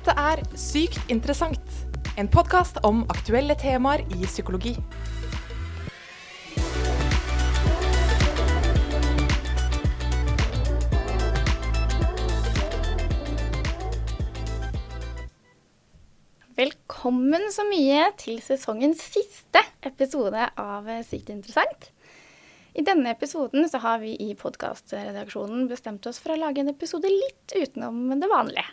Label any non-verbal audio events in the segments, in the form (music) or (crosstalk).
Dette er Sykt interessant, en podkast om aktuelle temaer i psykologi. Velkommen så mye til sesongens siste episode av Sykt interessant. I denne episoden så har vi i podkastredaksjonen bestemt oss for å lage en episode litt utenom det vanlige.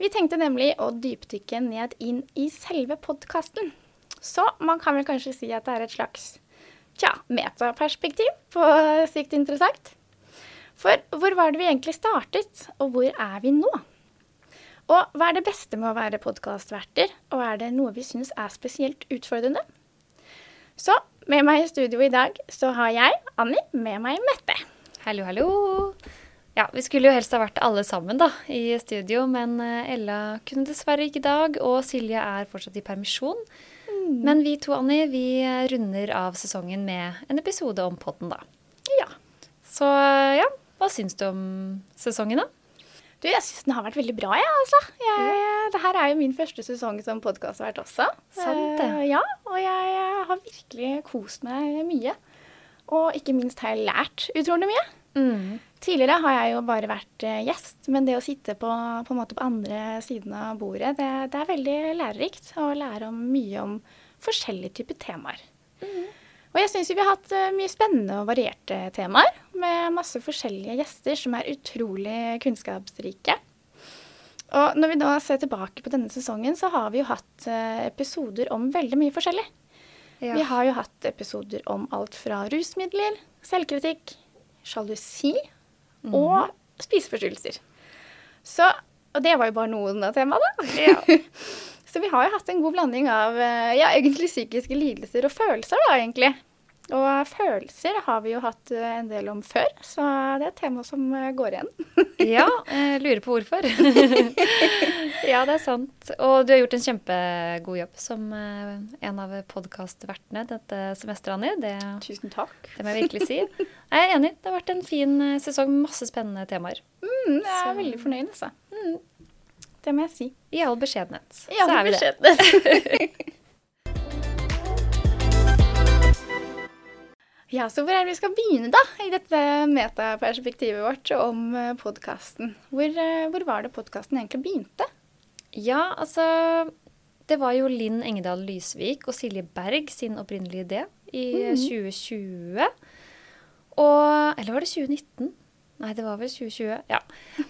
Vi tenkte nemlig å dypdykke ned inn i selve podkasten. Så man kan vel kanskje si at det er et slags tja, metaperspektiv på Sykt interessant. For hvor var det vi egentlig startet, og hvor er vi nå? Og hva er det beste med å være podkastverter, og er det noe vi syns er spesielt utfordrende? Så med meg i studio i dag så har jeg, Anni, med meg Mette. Hallo, hallo. Ja, vi skulle jo helst ha vært alle sammen da, i studio, men eh, Ella kunne dessverre ikke i dag, og Silje er fortsatt i permisjon. Mm. Men vi to, Anni, vi eh, runder av sesongen med en episode om podden, da. Ja. Så eh, ja, hva syns du om sesongen, da? Du, jeg syns den har vært veldig bra, jeg, altså. Jeg, Det her er jo min første sesong som podkastvert også. Sant det. Ja, og jeg eh, har virkelig kost meg mye. Og ikke minst har jeg lært utrolig mye. Tidligere har jeg jo bare vært eh, gjest, men det å sitte på, på, på andre siden av bordet, det, det er veldig lærerikt. Å lære om mye om forskjellige typer temaer. Og jeg syns vi har hatt eh, mye spennende og varierte temaer, med masse forskjellige gjester som er utrolig kunnskapsrike. Og når vi da ser tilbake på denne sesongen, så har vi jo hatt eh, episoder om veldig mye forskjellig. Ja. Vi har jo hatt episoder om alt fra rusmidler, selvkritikk, sjalusi Mhm. og spiseforstyrrelser. Så, og det var jo bare noen av temaene. Ja. (laughs) Så vi har jo hatt en god blanding av eh, ja, egentlig psykiske lidelser og følelser, da, egentlig. Og følelser har vi jo hatt eh, en del om før, så det er et tema som eh, går igjen. (laughs) ja, jeg lurer på hvorfor. (laughs) ja, det er sant. Og du har gjort en kjempegod jobb som eh, en av podkastvertene dette semesteret, Anni. Det Tusen takk. Det må jeg virkelig si. Jeg er enig. Det har vært en fin eh, sesong med masse spennende temaer. Mm, jeg er Så- veldig fornøyd, altså. Det må jeg si. I all beskjedenhet. Ja, så er vi det. (laughs) Ja, så hvor er det vi skal begynne, da, i dette metaperspektivet vårt om podkasten? Hvor, eh, hvor var det podkasten egentlig begynte? Ja, altså Det var jo Linn Engedal Lysvik og Silje Berg sin opprinnelige idé i Mhm. 2020. Og Eller var det 2019? Nei, det var vel 2020. Ja.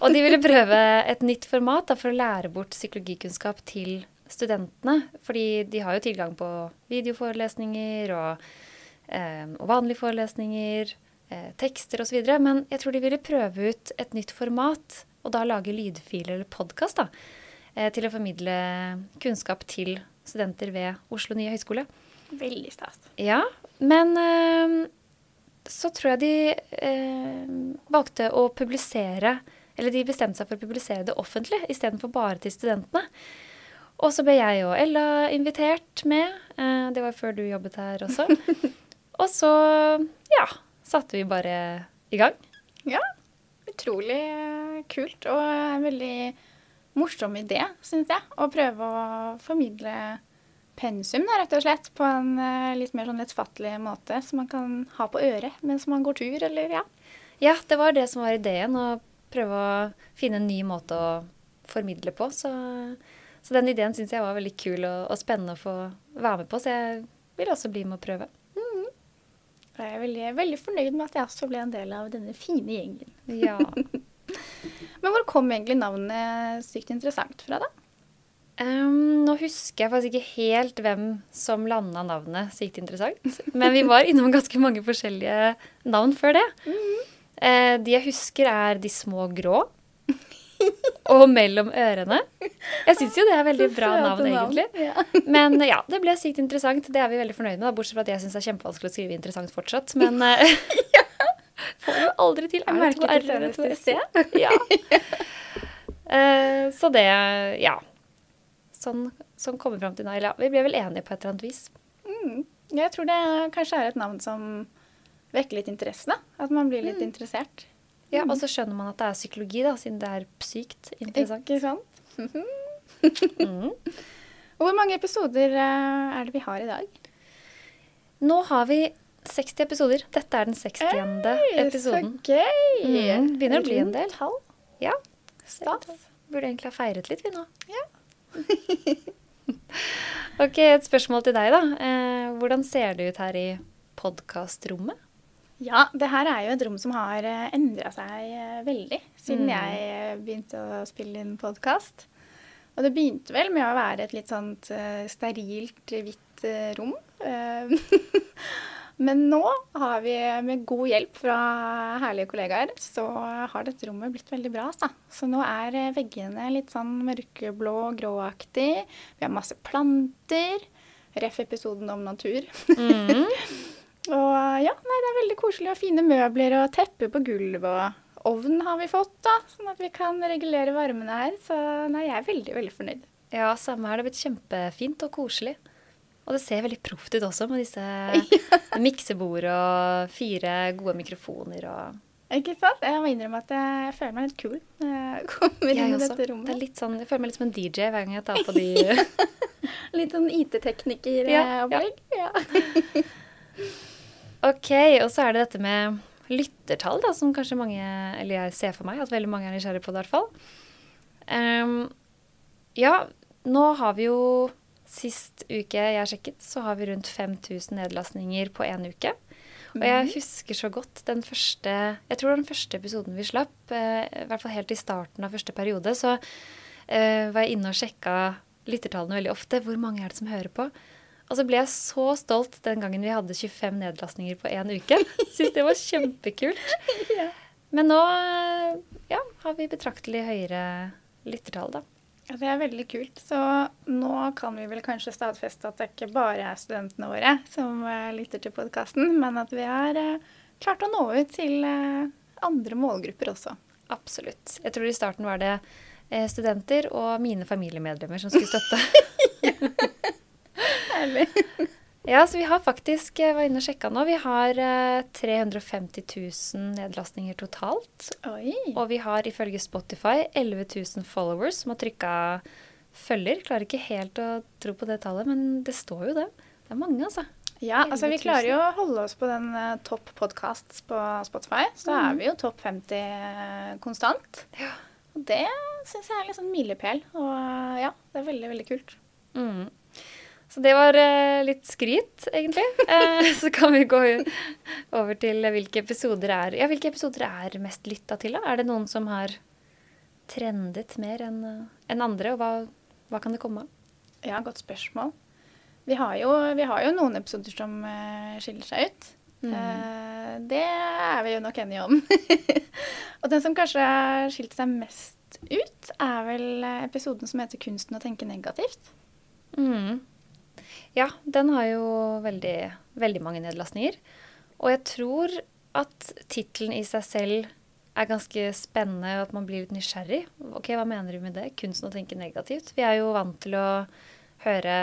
Og de ville prøve (laughs) et nytt format da, for å lære bort psykologikunnskap til studentene. Fordi de har jo tilgang på videoforelesninger og, eh, og vanlige forelesninger, eh, tekster osv. Men jeg tror de ville prøve ut et nytt format, og da lage lydfiler eller podkast eh, til å formidle kunnskap til studenter ved Oslo nye høgskole. Veldig stas. Ja, men eh, så tror jeg de eh, valgte å publisere Eller de bestemte seg for å publisere det offentlig istedenfor bare til studentene. Og så ble jeg og Ella invitert med. Eh, det var før du jobbet her også. (laughs) og så, ja, satte vi bare i gang. Ja, utrolig kult og en veldig morsom idé, syns jeg. Å prøve å formidle pensum, da, rett og slett, på en eh, litt mer sånn lettfattelig måte, som man kan ha på øret mens man går tur, eller ja. Ja, det var det som var ideen, å prøve å finne en ny måte å formidle på. Så, så den ideen syns jeg var veldig kul og, og spennende å få være med på, så jeg vil også bli med å prøve. Jeg er veldig, veldig fornøyd med at jeg også ble en del av denne fine gjengen. Ja. (laughs) Men hvor kom egentlig navnet Sykt interessant fra, da? Um, nå husker jeg faktisk ikke helt hvem som landa navnet Sykt interessant. Men vi var innom ganske mange forskjellige navn før det. Eh, de jeg husker, er De små grå. (laughs) Og Mellom ørene. Jeg syns jo det er veldig bra navn, egentlig. Men ja, det ble sykt interessant. Det er vi veldig fornøyd med. Da, bortsett fra at jeg syns det er kjempevanskelig å skrive interessant fortsatt. Men (laughs) eh, får jo aldri til. Er det to r-er eller to s-er? (laughs) Ja. Eh, så det Ja. Sånn, sånn kommer vi fram til Naila. Vi ble vel enige på et eller annet vis. Mm. Jeg tror det kanskje er et navn som vekker litt interesse. At man blir litt interessert. Ja, Og så skjønner man at det er psykologi, da, siden det er sykt interessant. Ikke sant? (laughs) Mhm. Mm. Hvor mange episoder eh, er det vi har i dag? Nå har vi 60 episoder. Dette er den 60. episoden. Så gøy! Mm, begynner å bli en del. Tall. Ja. Stas. Burde egentlig ha feiret litt, vi nå. Ja. (laughs) ok, et spørsmål til deg, da. Eh, hvordan ser det ut her i podkastrommet? Ja, det her er jo et rom som har endra seg eh, veldig siden Mm. jeg eh, begynte å spille inn podkast. Og det begynte vel med å være et litt sånt eh, sterilt, hvitt eh, rom. Eh, (laughs) Men nå har vi med god hjelp fra herlige kollegaer, så har dette rommet blitt veldig bra. Så, Så nå er eh, veggene litt sånn mørkeblå, gråaktig. Vi har masse planter. Ref. episoden om natur. Mm. (laughs) Og ja, nei, det er veldig koselig og fine møbler og teppe på gulvet. Og ovn har vi fått, da, sånn at vi kan regulere varmene her. Så nei, jeg er veldig, veldig fornøyd. Ja, samme her. Det har blitt kjempefint og koselig. Og det ser veldig proft ut også, med disse (laughs) miksebord og fire gode mikrofoner og Ikke sant? Jeg må innrømme at jeg, føler meg litt kul når jeg kommer inn Jeg i dette dette Det er rommet. litt sånn, jeg føler meg litt som en DJ hver gang jeg tar på de (laughs) Litt sånn Ja, IT-tekniker-opplegg. Ja, (laughs) Ok, og så er det dette med lyttertall, da, som kanskje mange Eller jeg ser for meg at veldig mange er nysgjerrig på det, i hvert fall. Um, ja, nå har vi jo Sist uke jeg sjekket, så har vi rundt 5000 nedlastninger på én uke. Og jeg husker så godt den første Jeg tror den første episoden vi slapp, eh, i hvert fall helt i starten av første periode, så eh, var jeg inne og sjekka lyttertallene veldig ofte. Hvor mange er det som hører på? Og så ble jeg så stolt den gangen vi hadde 25 nedlastninger på én uke. (laughs) Syns det var kjempekult. (laughs) Ja. Men nå eh, ja, har vi betraktelig høyere lyttertall, da. Ja, Det er veldig kult. Så nå kan vi vel kanskje stadfeste at det ikke bare er studentene våre som eh, lytter til podkasten, men at vi har eh, klart å nå ut til andre målgrupper også. Absolutt. Jeg tror i starten var det studenter og mine familiemedlemmer som skulle (laughs) støtte. Herlig. Ja, så vi har faktisk, jeg var inne og sjekka nå, vi har eh, 350 000 nedlastninger totalt. Oi. Og vi har ifølge Spotify 11 000 followers som har trykka følger. Klarer ikke helt å tro på det tallet, men det står jo det. Det er mange, altså. Ja, altså vi klarer jo å holde oss på den uh, topp podkast på Spotify. Så da er vi jo topp 50 eh, konstant. Ja. Og det syns jeg er litt sånn milepæl. Og eh, ja, det er veldig, veldig kult. Mm. Så det var eh, litt skryt, egentlig. Eh, (laughs) så kan vi gå over til hvilke episoder er Ja, hvilke episoder er mest lytta til, da? Er det noen som har trendet mer enn eh, andre, og hva, hva kan det komme av? Ja, godt spørsmål. Vi har jo, vi har jo noen episoder som skiller seg ut. Mm. Det er vi jo nok enige om. (laughs) og den som kanskje har skilt seg mest ut, er vel episoden som heter 'Kunsten å tenke negativt'. Mm. Ja, den har jo veldig, veldig mange nedlastninger. Og jeg tror at tittelen i seg selv er ganske spennende, og at man blir litt nysgjerrig. Ok, hva mener du med det? Kunsten å tenke negativt. Vi er jo vant til å høre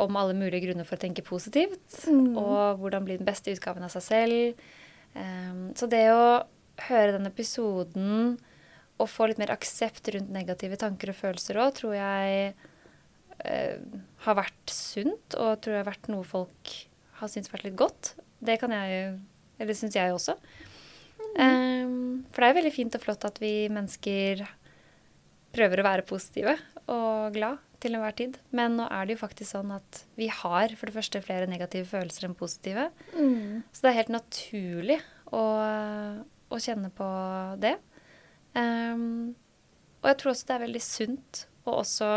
om alle mulige grunner for å tenke positivt, Mm. og hvordan bli den beste utgaven av seg selv. Um, så det å høre den episoden og få litt mer aksept rundt negative tanker og følelser òg, tror jeg eh, har vært sunt, og tror jeg har vært noe folk har syntes vært litt godt. Det kan jeg Eller syns jeg også. Em, for det er veldig fint og flott at vi mennesker prøver å være positive og glad til enhver tid. Men nå er det jo faktisk sånn at vi har for det første flere negative følelser enn positive. Så det er helt naturlig å, å kjenne på det. Um, og jeg tror også det er veldig sunt å også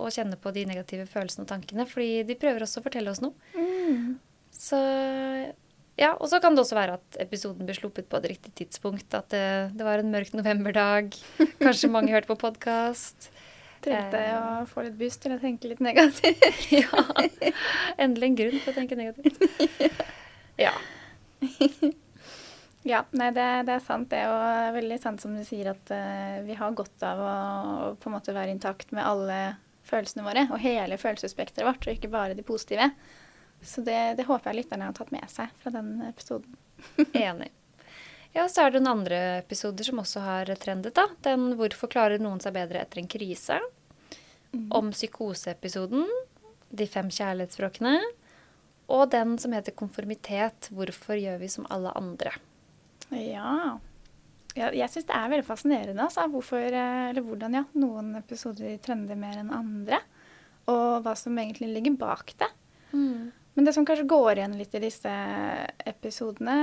å kjenne på de negative følelsene og tankene, fordi de prøver også å fortelle oss noe. Mm. Så ja, Og så kan det også være at episoden blir sluppet på et riktig tidspunkt. At det, det var en mørk novemberdag. (laughs) Kanskje mange hørte på podkast. Trengte Eh. å få litt boost til å tenke litt negativt. (laughs) Ja. Endelig en grunn for å tenke negativt. (laughs) Ja. Ja, nei, det, det er sant. Det er jo veldig sant som du sier at uh, vi har godt av å, å på en måte være intakt med alle følelsene våre, og hele følelsesspekteret vårt, og ikke bare de positive. Så det, det håper jeg lytterne har tatt med seg fra den episoden. (laughs) Enig. Ja, så er det noen andre episoder som også har trendet. da. Den 'Hvorfor klarer noen seg bedre etter en krise'. Om psykoseepisoden. De fem kjærlighetsspråkene. Og den som heter 'Konformitet'. Hvorfor gjør vi som alle andre? Ja. Ja jeg syns det er veldig fascinerende altså, hvorfor, eh, eller hvordan ja, noen episoder trender mer enn andre. Og hva som egentlig ligger bak det. Men det som kanskje går igjen litt i disse episodene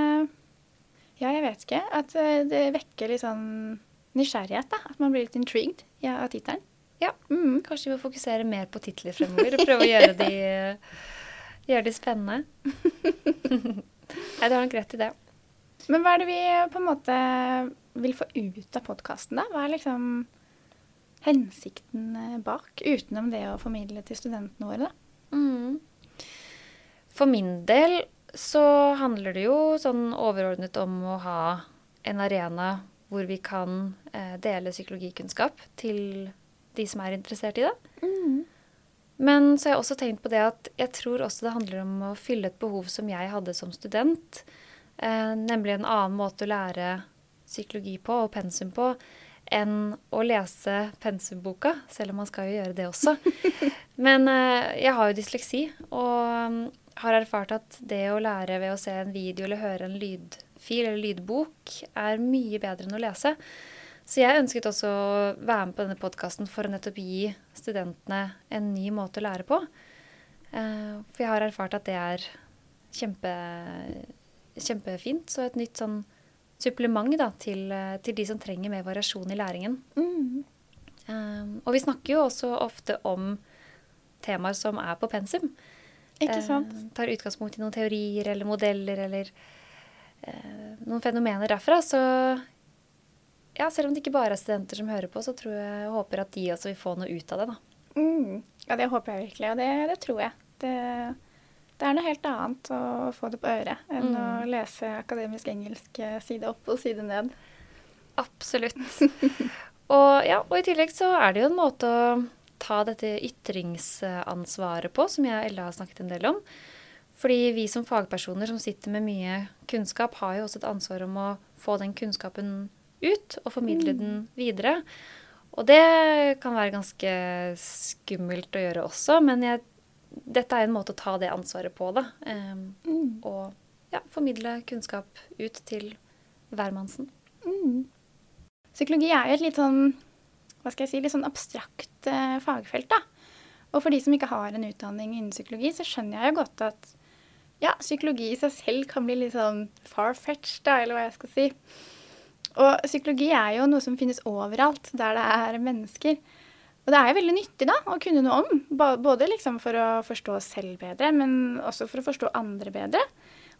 Ja, jeg vet ikke. At eh, det vekker litt sånn nysgjerrighet. da. At man blir litt intrigued ja, av tittelen. Ja, Mm. kanskje vi må fokusere mer på titler fremover og prøve å gjøre de, (laughs) gjøre de spennende. (laughs) Nei, du har nok rett i det. Men hva er det vi på en måte vil få ut av podkasten, da? Hva er liksom hensikten eh, bak, utenom det å formidle til studentene våre, da? Mm. For min del så handler det jo sånn overordnet om å ha en arena hvor vi kan eh, dele psykologikunnskap til de som er interessert i det. Men så har jeg også tenkt på det at jeg tror også det handler om å fylle et behov som jeg hadde som student. Eh, nemlig en annen måte å lære psykologi på og pensum på enn å lese pensumboka, selv om man skal jo gjøre det også. (laughs) Men eh, jeg har jo dysleksi, og mm, har erfart at det å lære ved å se en video eller høre en lydfil eller lydbok er mye bedre enn å lese. Så jeg ønsket også å være med på denne podkasten for å nettopp gi studentene en ny måte å lære på. Eh, For jeg har erfart at det er kjempe, kjempefint. Så et nytt sånn supplement da, til, eh, til de som trenger mer variasjon i læringen. Eh, Og vi snakker jo også ofte om temaer som er på pensum. Ikke sant? Uh, tar utgangspunkt i noen teorier eller modeller eller uh, noen fenomener derfra. Så ja, selv om det ikke bare er studenter som hører på, så tror jeg og håper at de også vil få noe ut av det. da. Mm. Ja, det håper jeg virkelig, og det, det tror jeg. Det, det er noe helt annet å få det på øret enn Mm. å lese akademisk engelsk eh, side opp og side ned. Absolutt. (laughs) og, ja, og i tillegg så er det jo en måte å ta dette ytringsansvaret på, som jeg og Ella har snakket en del om. Fordi vi som fagpersoner som sitter med mye kunnskap, har jo også et ansvar om å få den kunnskapen ut og formidle den videre. Og det kan være ganske skummelt å gjøre også, men jeg, dette er en måte å ta det ansvaret på, da. Um, Mm. og ja, formidle kunnskap ut til hvermannsen. Mm. Psykologi er jo et litt sånn hva skal jeg si, litt sånn abstrakt eh, fagfelt. da. Og for de som ikke har en utdanning innen psykologi, så skjønner jeg jo godt at ja, psykologi i seg selv kan bli litt sånn far-fetched, da, eller hva jeg skal si. Og psykologi er jo noe som finnes overalt der det er mennesker. Og det er veldig nyttig da, å kunne noe om, både liksom for å forstå oss selv bedre, men også for å forstå andre bedre.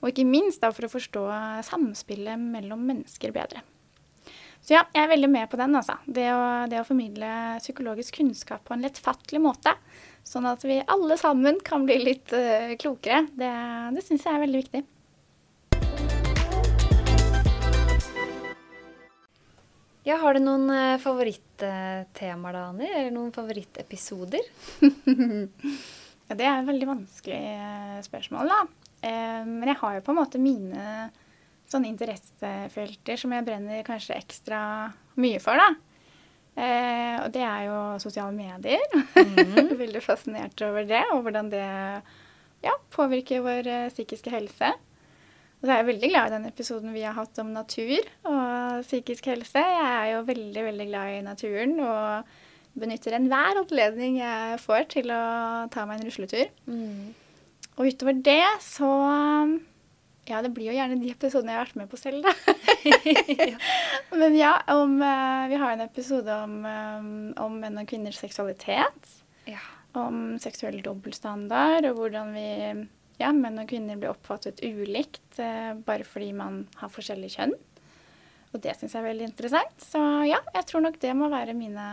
Og ikke minst da for å forstå samspillet mellom mennesker bedre. Så ja, jeg er veldig med på den. altså. Det å, det å formidle psykologisk kunnskap på en lettfattelig måte, sånn at vi alle sammen kan bli litt uh, klokere, det, det syns jeg er veldig viktig. Ja, har du noen eh, favorittemaer da, Anni? Eller noen favorittepisoder? (laughs) Ja, det er et veldig vanskelig eh, spørsmål, da. Eh, men jeg har jo på en måte mine sånne interessefelter som jeg brenner kanskje ekstra mye for, da. Eh, og det er jo sosiale medier. (laughs) veldig fascinert over det, og hvordan det ja, påvirker vår eh, psykiske helse. Og så er jeg veldig glad i den episoden vi har hatt om natur og psykisk helse. Jeg er jo veldig, veldig glad i naturen og benytter enhver anledning jeg får til å ta meg en rusletur. Og utover det så Ja, det blir jo gjerne de episodene jeg har vært med på selv, da. (laughs) Men ja, om, eh, vi har en episode om, eh, om menn og kvinners seksualitet. Ja. Om seksuell dobbeltstandard og hvordan vi ja, menn og kvinner blir oppfattet ulikt eh, bare fordi man har forskjellig kjønn. Og det syns jeg er veldig interessant. Så ja, jeg tror nok det må være mine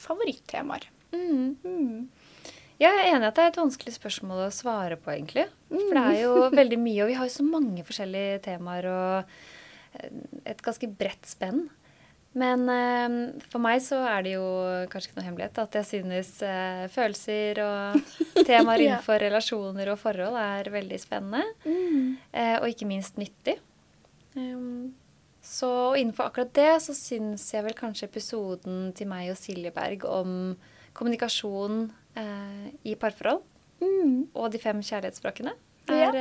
favorittemaer. Mm. Mm. Jeg er enig i at det er et vanskelig spørsmål å svare på, egentlig. For det er jo (laughs) veldig mye, og vi har jo så mange forskjellige temaer og eh, et ganske bredt spenn. Men eh, for meg så er det jo kanskje ikke noe hemmelighet at jeg synes eh, følelser og (laughs) temaer Ja. innenfor relasjoner og forhold er veldig spennende. Mm. Eh, og ikke minst nyttig. Um, Så innenfor akkurat det så syns jeg vel kanskje episoden til meg og Siljeberg om kommunikasjon eh, i parforhold Mm. og de fem kjærlighetsspråkene Ja.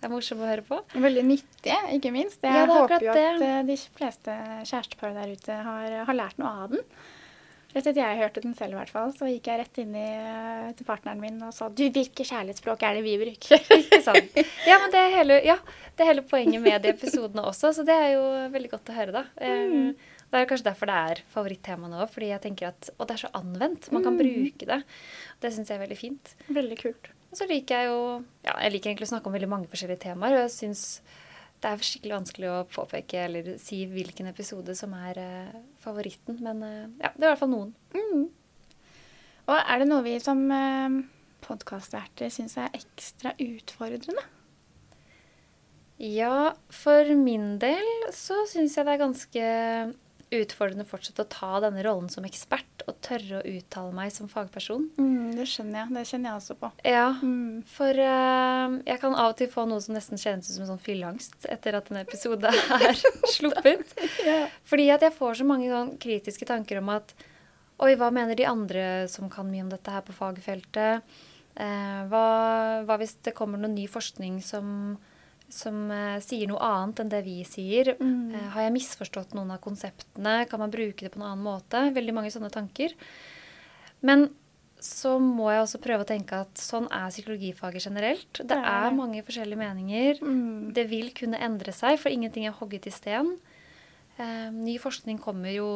Eh, er morsom å høre på. Veldig nyttige, ikke minst. Jeg Ja, er håper jo at det. eh, de fleste kjærestepar der ute har, har lært noe av den. Etter at jeg hørte den selv, i hvert fall, så gikk jeg rett inn i, eh, til partneren min og sa du, hvilke kjærlighetsspråk er det vi bruker? (laughs) Ikke sant? Ja, men det er, hele, ja, det er hele poenget med de episodene også, så det er jo veldig godt å høre, da. Mm. Det er kanskje derfor det er favorittema nå, fordi jeg tenker at Og det er så anvendt. Man kan bruke det. Det syns jeg er veldig fint. Veldig kult. Og så liker jeg jo Ja, jeg liker egentlig å snakke om veldig mange forskjellige temaer, og jeg syns det er skikkelig vanskelig å påpeke eller si hvilken episode som er eh, favoritten, men eh, ja, det er i hvert fall noen. Og er det noe vi som eh, podkastverter syns er ekstra utfordrende? Ja, for min del så syns jeg det er ganske utfordrende fortsatt å ta denne rollen som ekspert og tørre å uttale meg som fagperson. Mm, det skjønner jeg. Det kjenner jeg også på. Ja, Mm. for uh, jeg kan av og til få noe som nesten kjennes ut som sånn fylleangst etter at en episode (laughs) er sluppet. (laughs) Fordi at jeg får så mange sånn kritiske tanker om at Oi, hva mener de andre som kan mye om dette her på fagfeltet? Uh, hva, hva hvis det kommer noe ny forskning som, som eh, sier noe annet enn det vi sier? Mm. Eh, har jeg misforstått noen av konseptene? Kan man bruke det på en annen måte? Veldig mange sånne tanker. Men så må jeg også prøve å tenke at sånn er psykologifaget generelt. Det er er mange forskjellige meninger. Mm. Det vil kunne endre seg, for ingenting er hogget i sten. Eh, ny forskning kommer jo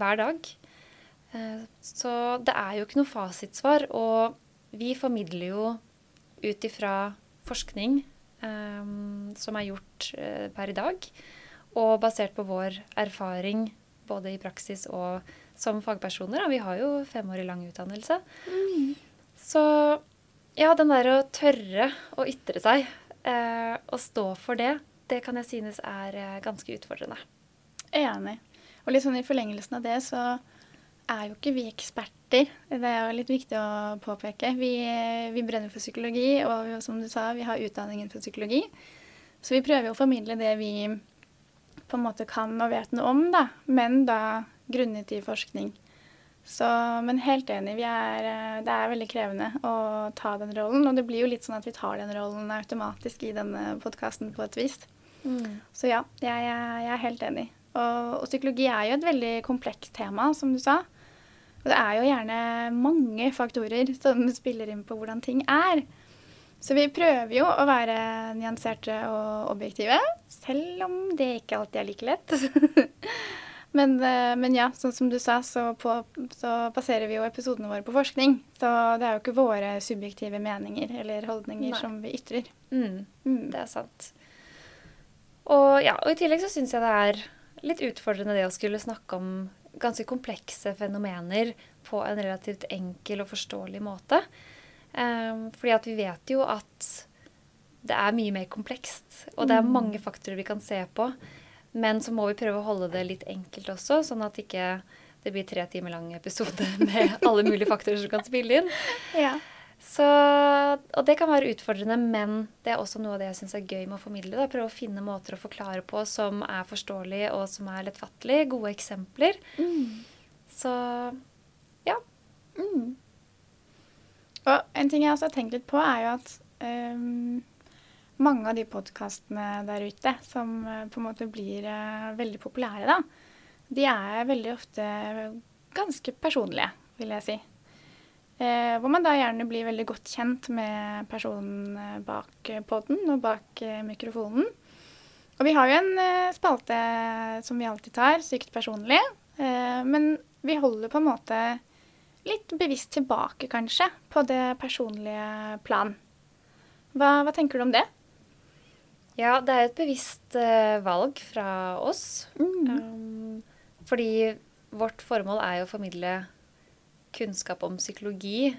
hver dag. Eh, så det er jo ikke noe fasitsvar. Og vi formidler jo ut ifra forskning eh, som er gjort uh, per i dag, og basert på vår erfaring både i praksis og som fagpersoner. Og vi har jo femårig lang utdannelse. Så ja, den der å tørre å ytre seg uh, og stå for det, det kan jeg synes er uh, ganske utfordrende. Enig. Og litt sånn i forlengelsen av det, så er jo ikke vi eksperter. Det er jo litt viktig å påpeke. Vi, vi brenner for psykologi, og vi- som du sa, vi har utdanningen for psykologi. Så vi prøver jo å formidle det vi på en måte kan og vet noe om, da. Men da grunnet i forskning. Så, men helt enig, vi er, det er veldig krevende å ta den rollen. Og det blir jo litt sånn at vi tar den rollen automatisk i denne podkasten på et vis. Så ja, jeg, jeg er helt enig. Og, og psykologi er jo et veldig komplekst tema, som du sa. Og det er jo gjerne mange faktorer som (laughs) spiller inn på hvordan ting er. Så vi prøver jo å være nyanserte og objektive, selv om det ikke alltid er like lett. (laughs) men, eh, men ja, sånn som du sa, så, på, så baserer vi jo episodene våre på forskning. Så det er jo ikke våre subjektive meninger eller holdninger Nei. som vi ytrer. Mm, Mm. det er sant. Og, ja, og i tillegg så syns jeg det er litt utfordrende det å skulle snakke om ganske komplekse fenomener på en relativt enkel og forståelig måte. Um, fordi at vi vet jo at det er mye mer komplekst, og det er Mm. mange faktorer vi kan se på. Men så må vi prøve å holde det litt enkelt også, sånn at ikke det blir tre timer lang episode (laughs) med alle mulige faktorer som kan spille inn. Ja. Så, og det kan være utfordrende, men det er også noe av det jeg syns er gøy med å formidle. Da. Prøve å finne måter å forklare på som er forståelige og som er lettfattelig. Gode eksempler. Mm. Så ja. Mm. Og en ting jeg også har tenkt litt på, er jo at um, mange av de podkastene der ute som eh, på en måte blir uh, veldig populære, da, de er veldig ofte ganske personlige, vil jeg si. Eh, hvor man da gjerne blir veldig godt kjent med personen eh, bak poden podden og bak eh, mikrofonen. Og vi har jo en eh, spalte som vi alltid tar, Sykt personlig. Eh, men vi holder på en måte litt bevisst tilbake, kanskje, på det personlige plan. Hva, hva tenker du om det? ja, det er jo et bevisst eh, valg fra oss. Um, fordi vårt formål er jo å formidle kunnskap om psykologi,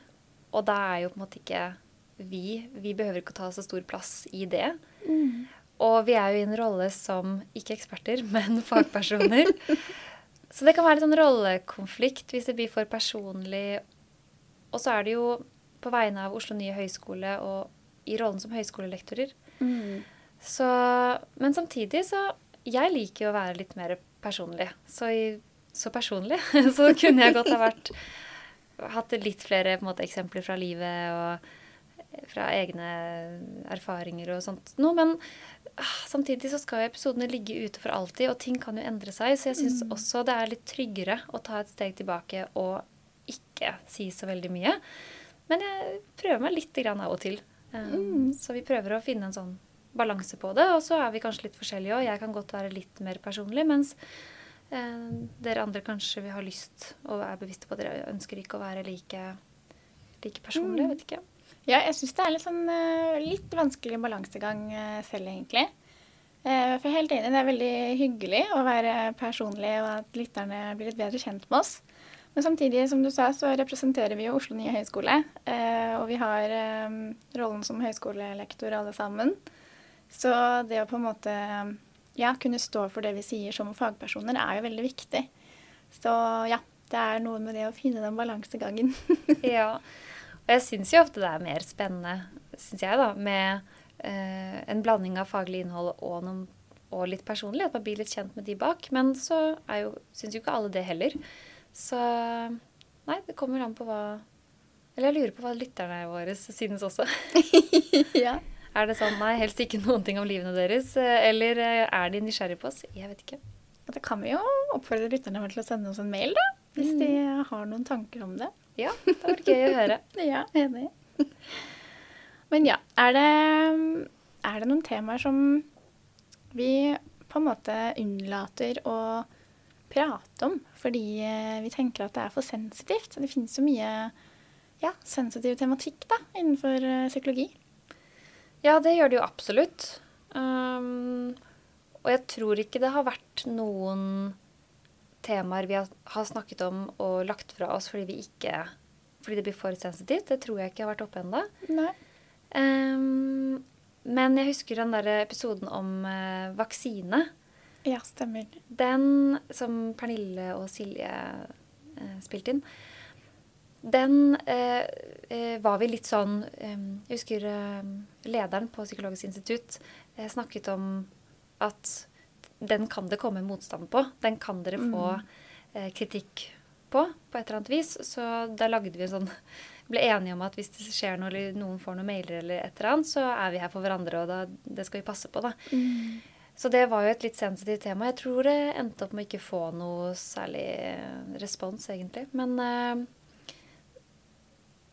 og da er jo på en måte ikke vi Vi behøver ikke å ta så stor plass i det. Og vi er jo i en rolle som ikke eksperter, (laughs) men fagpersoner. så det kan være litt sånn rollekonflikt hvis det blir for personlig. Og så er det jo på vegne av Oslo nye høgskole og i rollen som høyskolelektorer. Mm. Så, men samtidig så jeg liker jo å være litt mer personlig. Så, i, så personlig (laughs) så kunne jeg godt ha vært hatt litt flere måte, eksempler fra livet og fra egne erfaringer og sånt noe. Men ah, samtidig så skal jo episodene ligge ute for alltid, og ting kan jo endre seg. Så jeg syns Mm. også det er litt tryggere å ta et steg tilbake og ikke si så veldig mye. Men jeg prøver meg litt grann av og til. Eh, Mm. Så vi prøver å finne en sånn balanse på det. Og så er vi kanskje litt forskjellige òg. Jeg kan godt være litt mer personlig, mens dere andre kanskje vil ha lyst og er bevisste på at dere ønsker ikke å være like, like personlige. Mm. Vet ikke. Ja, jeg syns det er litt, sånn, eh, litt vanskelig balansegang eh, selv, egentlig. Eh, For helt enig, det er veldig hyggelig å være personlig, og at lytterne blir litt bedre kjent med oss. Men samtidig, som du sa, så representerer vi jo Oslo nye høgskole. eh, Og vi har eh, rollen som høyskolelektor alle sammen. Så det å på en måte ja, kunne stå for det vi sier som fagpersoner, er jo veldig viktig. Så ja, det er noe med det å finne den balansegangen. (laughs) Ja. Og jeg syns jo ofte det er mer spennende, syns jeg, da, med eh, en blanding av faglig innhold og, noen, og litt personlig. At man blir litt kjent med de bak. Men så er jo, syns jo ikke alle det heller. Så nei, det kommer an på hva Eller jeg lurer på hva lytterne våre synes også. (laughs) ja. Er det sånn nei, helst ikke (laughs) noen ting om livene deres? eh, Eller eh, er de nysgjerrige på oss? Jeg vet ikke. Da det kan vi jo oppfordre lytterne våre til å sende oss en mail, da. Hvis de har noen tanker om det. Ja, det var gøy å høre. (laughs) Ja, enig. Men ja, er det, er det noen temaer som vi på en måte unnlater å prate om fordi eh, vi tenker at det er for sensitivt? Det finnes så mye ja, sensitiv tematikk da, innenfor psykologi. Ja, det gjør det jo absolutt. Um, og jeg tror ikke det har vært noen temaer vi har, snakket om og lagt fra oss fordi vi ikke fordi det blir for sensitivt. Det tror jeg ikke har vært oppe ennå. Um, men jeg husker den der episoden om uh, vaksine. Ja, stemmer. Den som Pernille og Silje uh, spilte inn, den eh, eh, var vi litt sånn eh, Jeg husker eh, lederen på Psykologisk institutt eh, snakket om at den kan det komme motstand på. Den kan dere få eh, kritikk på på et eller annet vis. Så da lagde vi en sånn ble enige om at hvis det skjer noe, eller noen får noen mailer, eller et eller annet, så er vi her for hverandre, og da, det skal vi passe på. da. Så det var jo et litt sensitivt tema. Jeg tror det endte opp med ikke få noe særlig respons, egentlig. Men,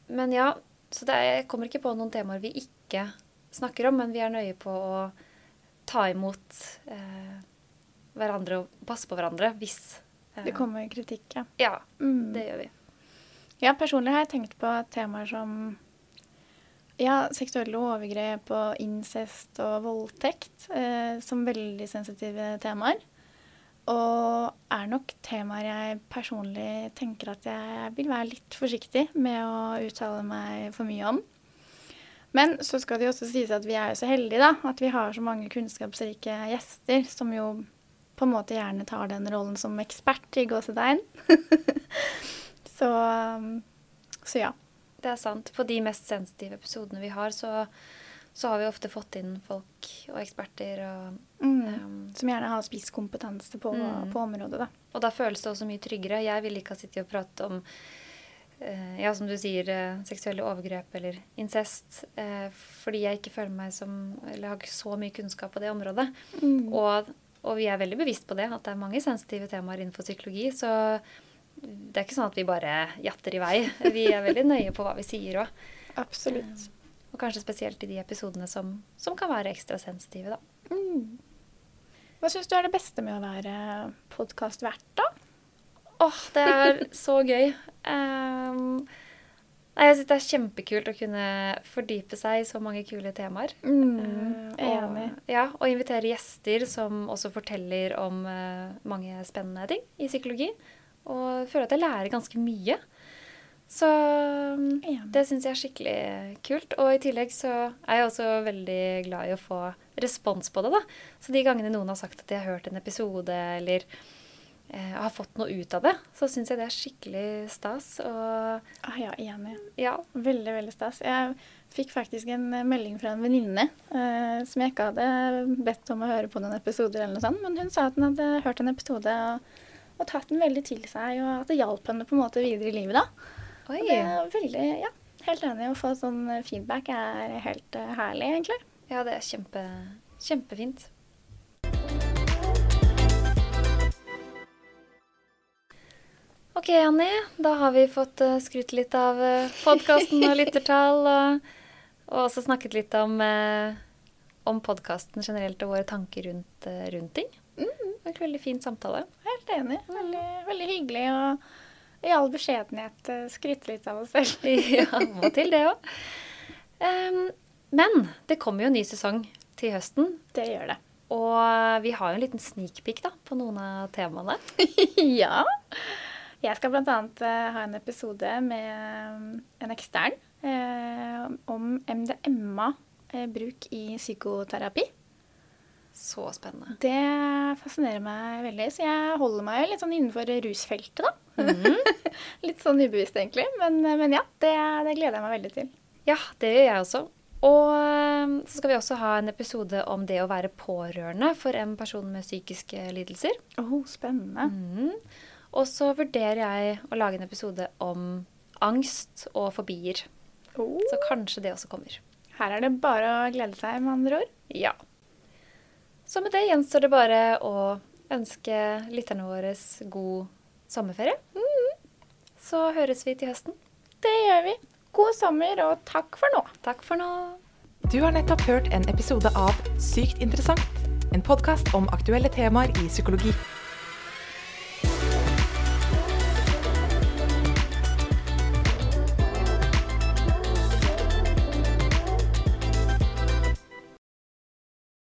men ja. Så det jeg kommer ikke på noen temaer vi ikke snakker om, men vi er nøye på å ta imot eh, hverandre og passe på hverandre hvis eh, Det kommer kritikk, ja. Ja, Mm. det gjør vi. Ja, personlig har jeg tenkt på temaer som ja, seksuelle overgrep og incest og voldtekt eh, som veldig sensitive temaer. Og er nok temaer jeg personlig tenker at jeg vil være litt forsiktig med å uttale meg for mye om. Men så skal det jo også sies at vi er jo så heldige da, at vi har så mange kunnskapsrike gjester som jo på en måte gjerne tar den rollen som ekspert i gåsetegn. (laughs) så, um, så ja. Det er sant. På de mest sensitive episodene vi har, så, så har vi ofte fått inn folk og eksperter. Og, Mm. um, Som gjerne har spisskompetanse på, Mm. på området, da. og da føles det også mye tryggere. Jeg ville ikke ha sittet og pratet om eh, ja, som du sier, eh, seksuelle overgrep eller incest. Eh, fordi jeg ikke føler meg som Eller har ikke så mye kunnskap på det området. Mm. Og, og vi er veldig bevisst på det, at det er mange sensitive temaer innenfor psykologi. Så det er ikke sånn at vi bare jatter i vei. (laughs) Vi er veldig nøye på hva vi sier òg. Absolutt. Og kanskje spesielt i de episodene som, som kan være ekstra sensitive, da. Mm. Hva syns du er det beste med å være podkastvert, da? Åh, det er (laughs) så gøy. Um, jeg syns det er kjempekult å kunne fordype seg i så mange kule temaer. Mm. Eh, og, Enig. Ja, og invitere gjester som også forteller om uh, mange spennende ting i psykologi. Og føler at jeg lærer ganske mye. Så det syns jeg er skikkelig kult. Og i tillegg så er jeg også veldig glad i å få respons på det, da. Så de gangene noen har sagt at de har hørt en episode, eller eh, har fått noe ut av det, så syns jeg det er skikkelig stas. Og Ah, ja, enig. ja, Veldig, veldig stas. Jeg fikk faktisk en melding fra en venninne eh, som jeg ikke hadde bedt om å høre på noen episoder, eller noe sånt, men hun sa at hun hadde hørt en episode og, og tatt den veldig til seg, og at det hjalp henne på en måte videre i livet da. Oi. Og det er veldig, ja, helt enig. Å få sånn feedback er helt eh, herlig, egentlig. Ja, det er kjempe, kjempefint. Ok, Anni. Da har vi fått uh, skrytt litt av podkasten og (laughs) lyttertall. Og, og også snakket litt om, uh, om podkasten generelt og våre tanker rundt, uh, rundt ting. Det var en veldig fin samtale. Helt enig. Veldig, veldig hyggelig. Og i all beskjedenhet eh, skryte litt av oss selv. (laughs) ja, må til det òg. men det kommer jo en ny sesong til høsten. Det gjør det. Og vi har jo en liten sneak peek da, på noen av temaene. (laughs) ja. Jeg skal bl.a. Uh, ha en episode med um, en ekstern eh, om MDMA-bruk i psykoterapi. Så spennende. Det fascinerer meg veldig, så jeg holder meg jo litt sånn innenfor rusfeltet, da. (laughs) litt sånn ubevisst, egentlig. Men, men ja, det, det gleder jeg meg veldig til. Ja, det gjør jeg også. Og eh, så skal vi også ha en episode om det å være pårørende for en person med psykiske lidelser. Oh, spennende. Mm. Og så vurderer jeg å lage en episode om angst og fobier. Oh. Så kanskje det også kommer. Her er det bare å glede seg, med andre ord. Ja. Så med det gjenstår det bare å ønske lytterne våre god sommerferie. Så høres vi til høsten. Det gjør vi. God sommer, og takk for nå. Takk for nå. Du har nettopp hørt en episode av Sykt interessant. En podkast om aktuelle temaer i psykologi.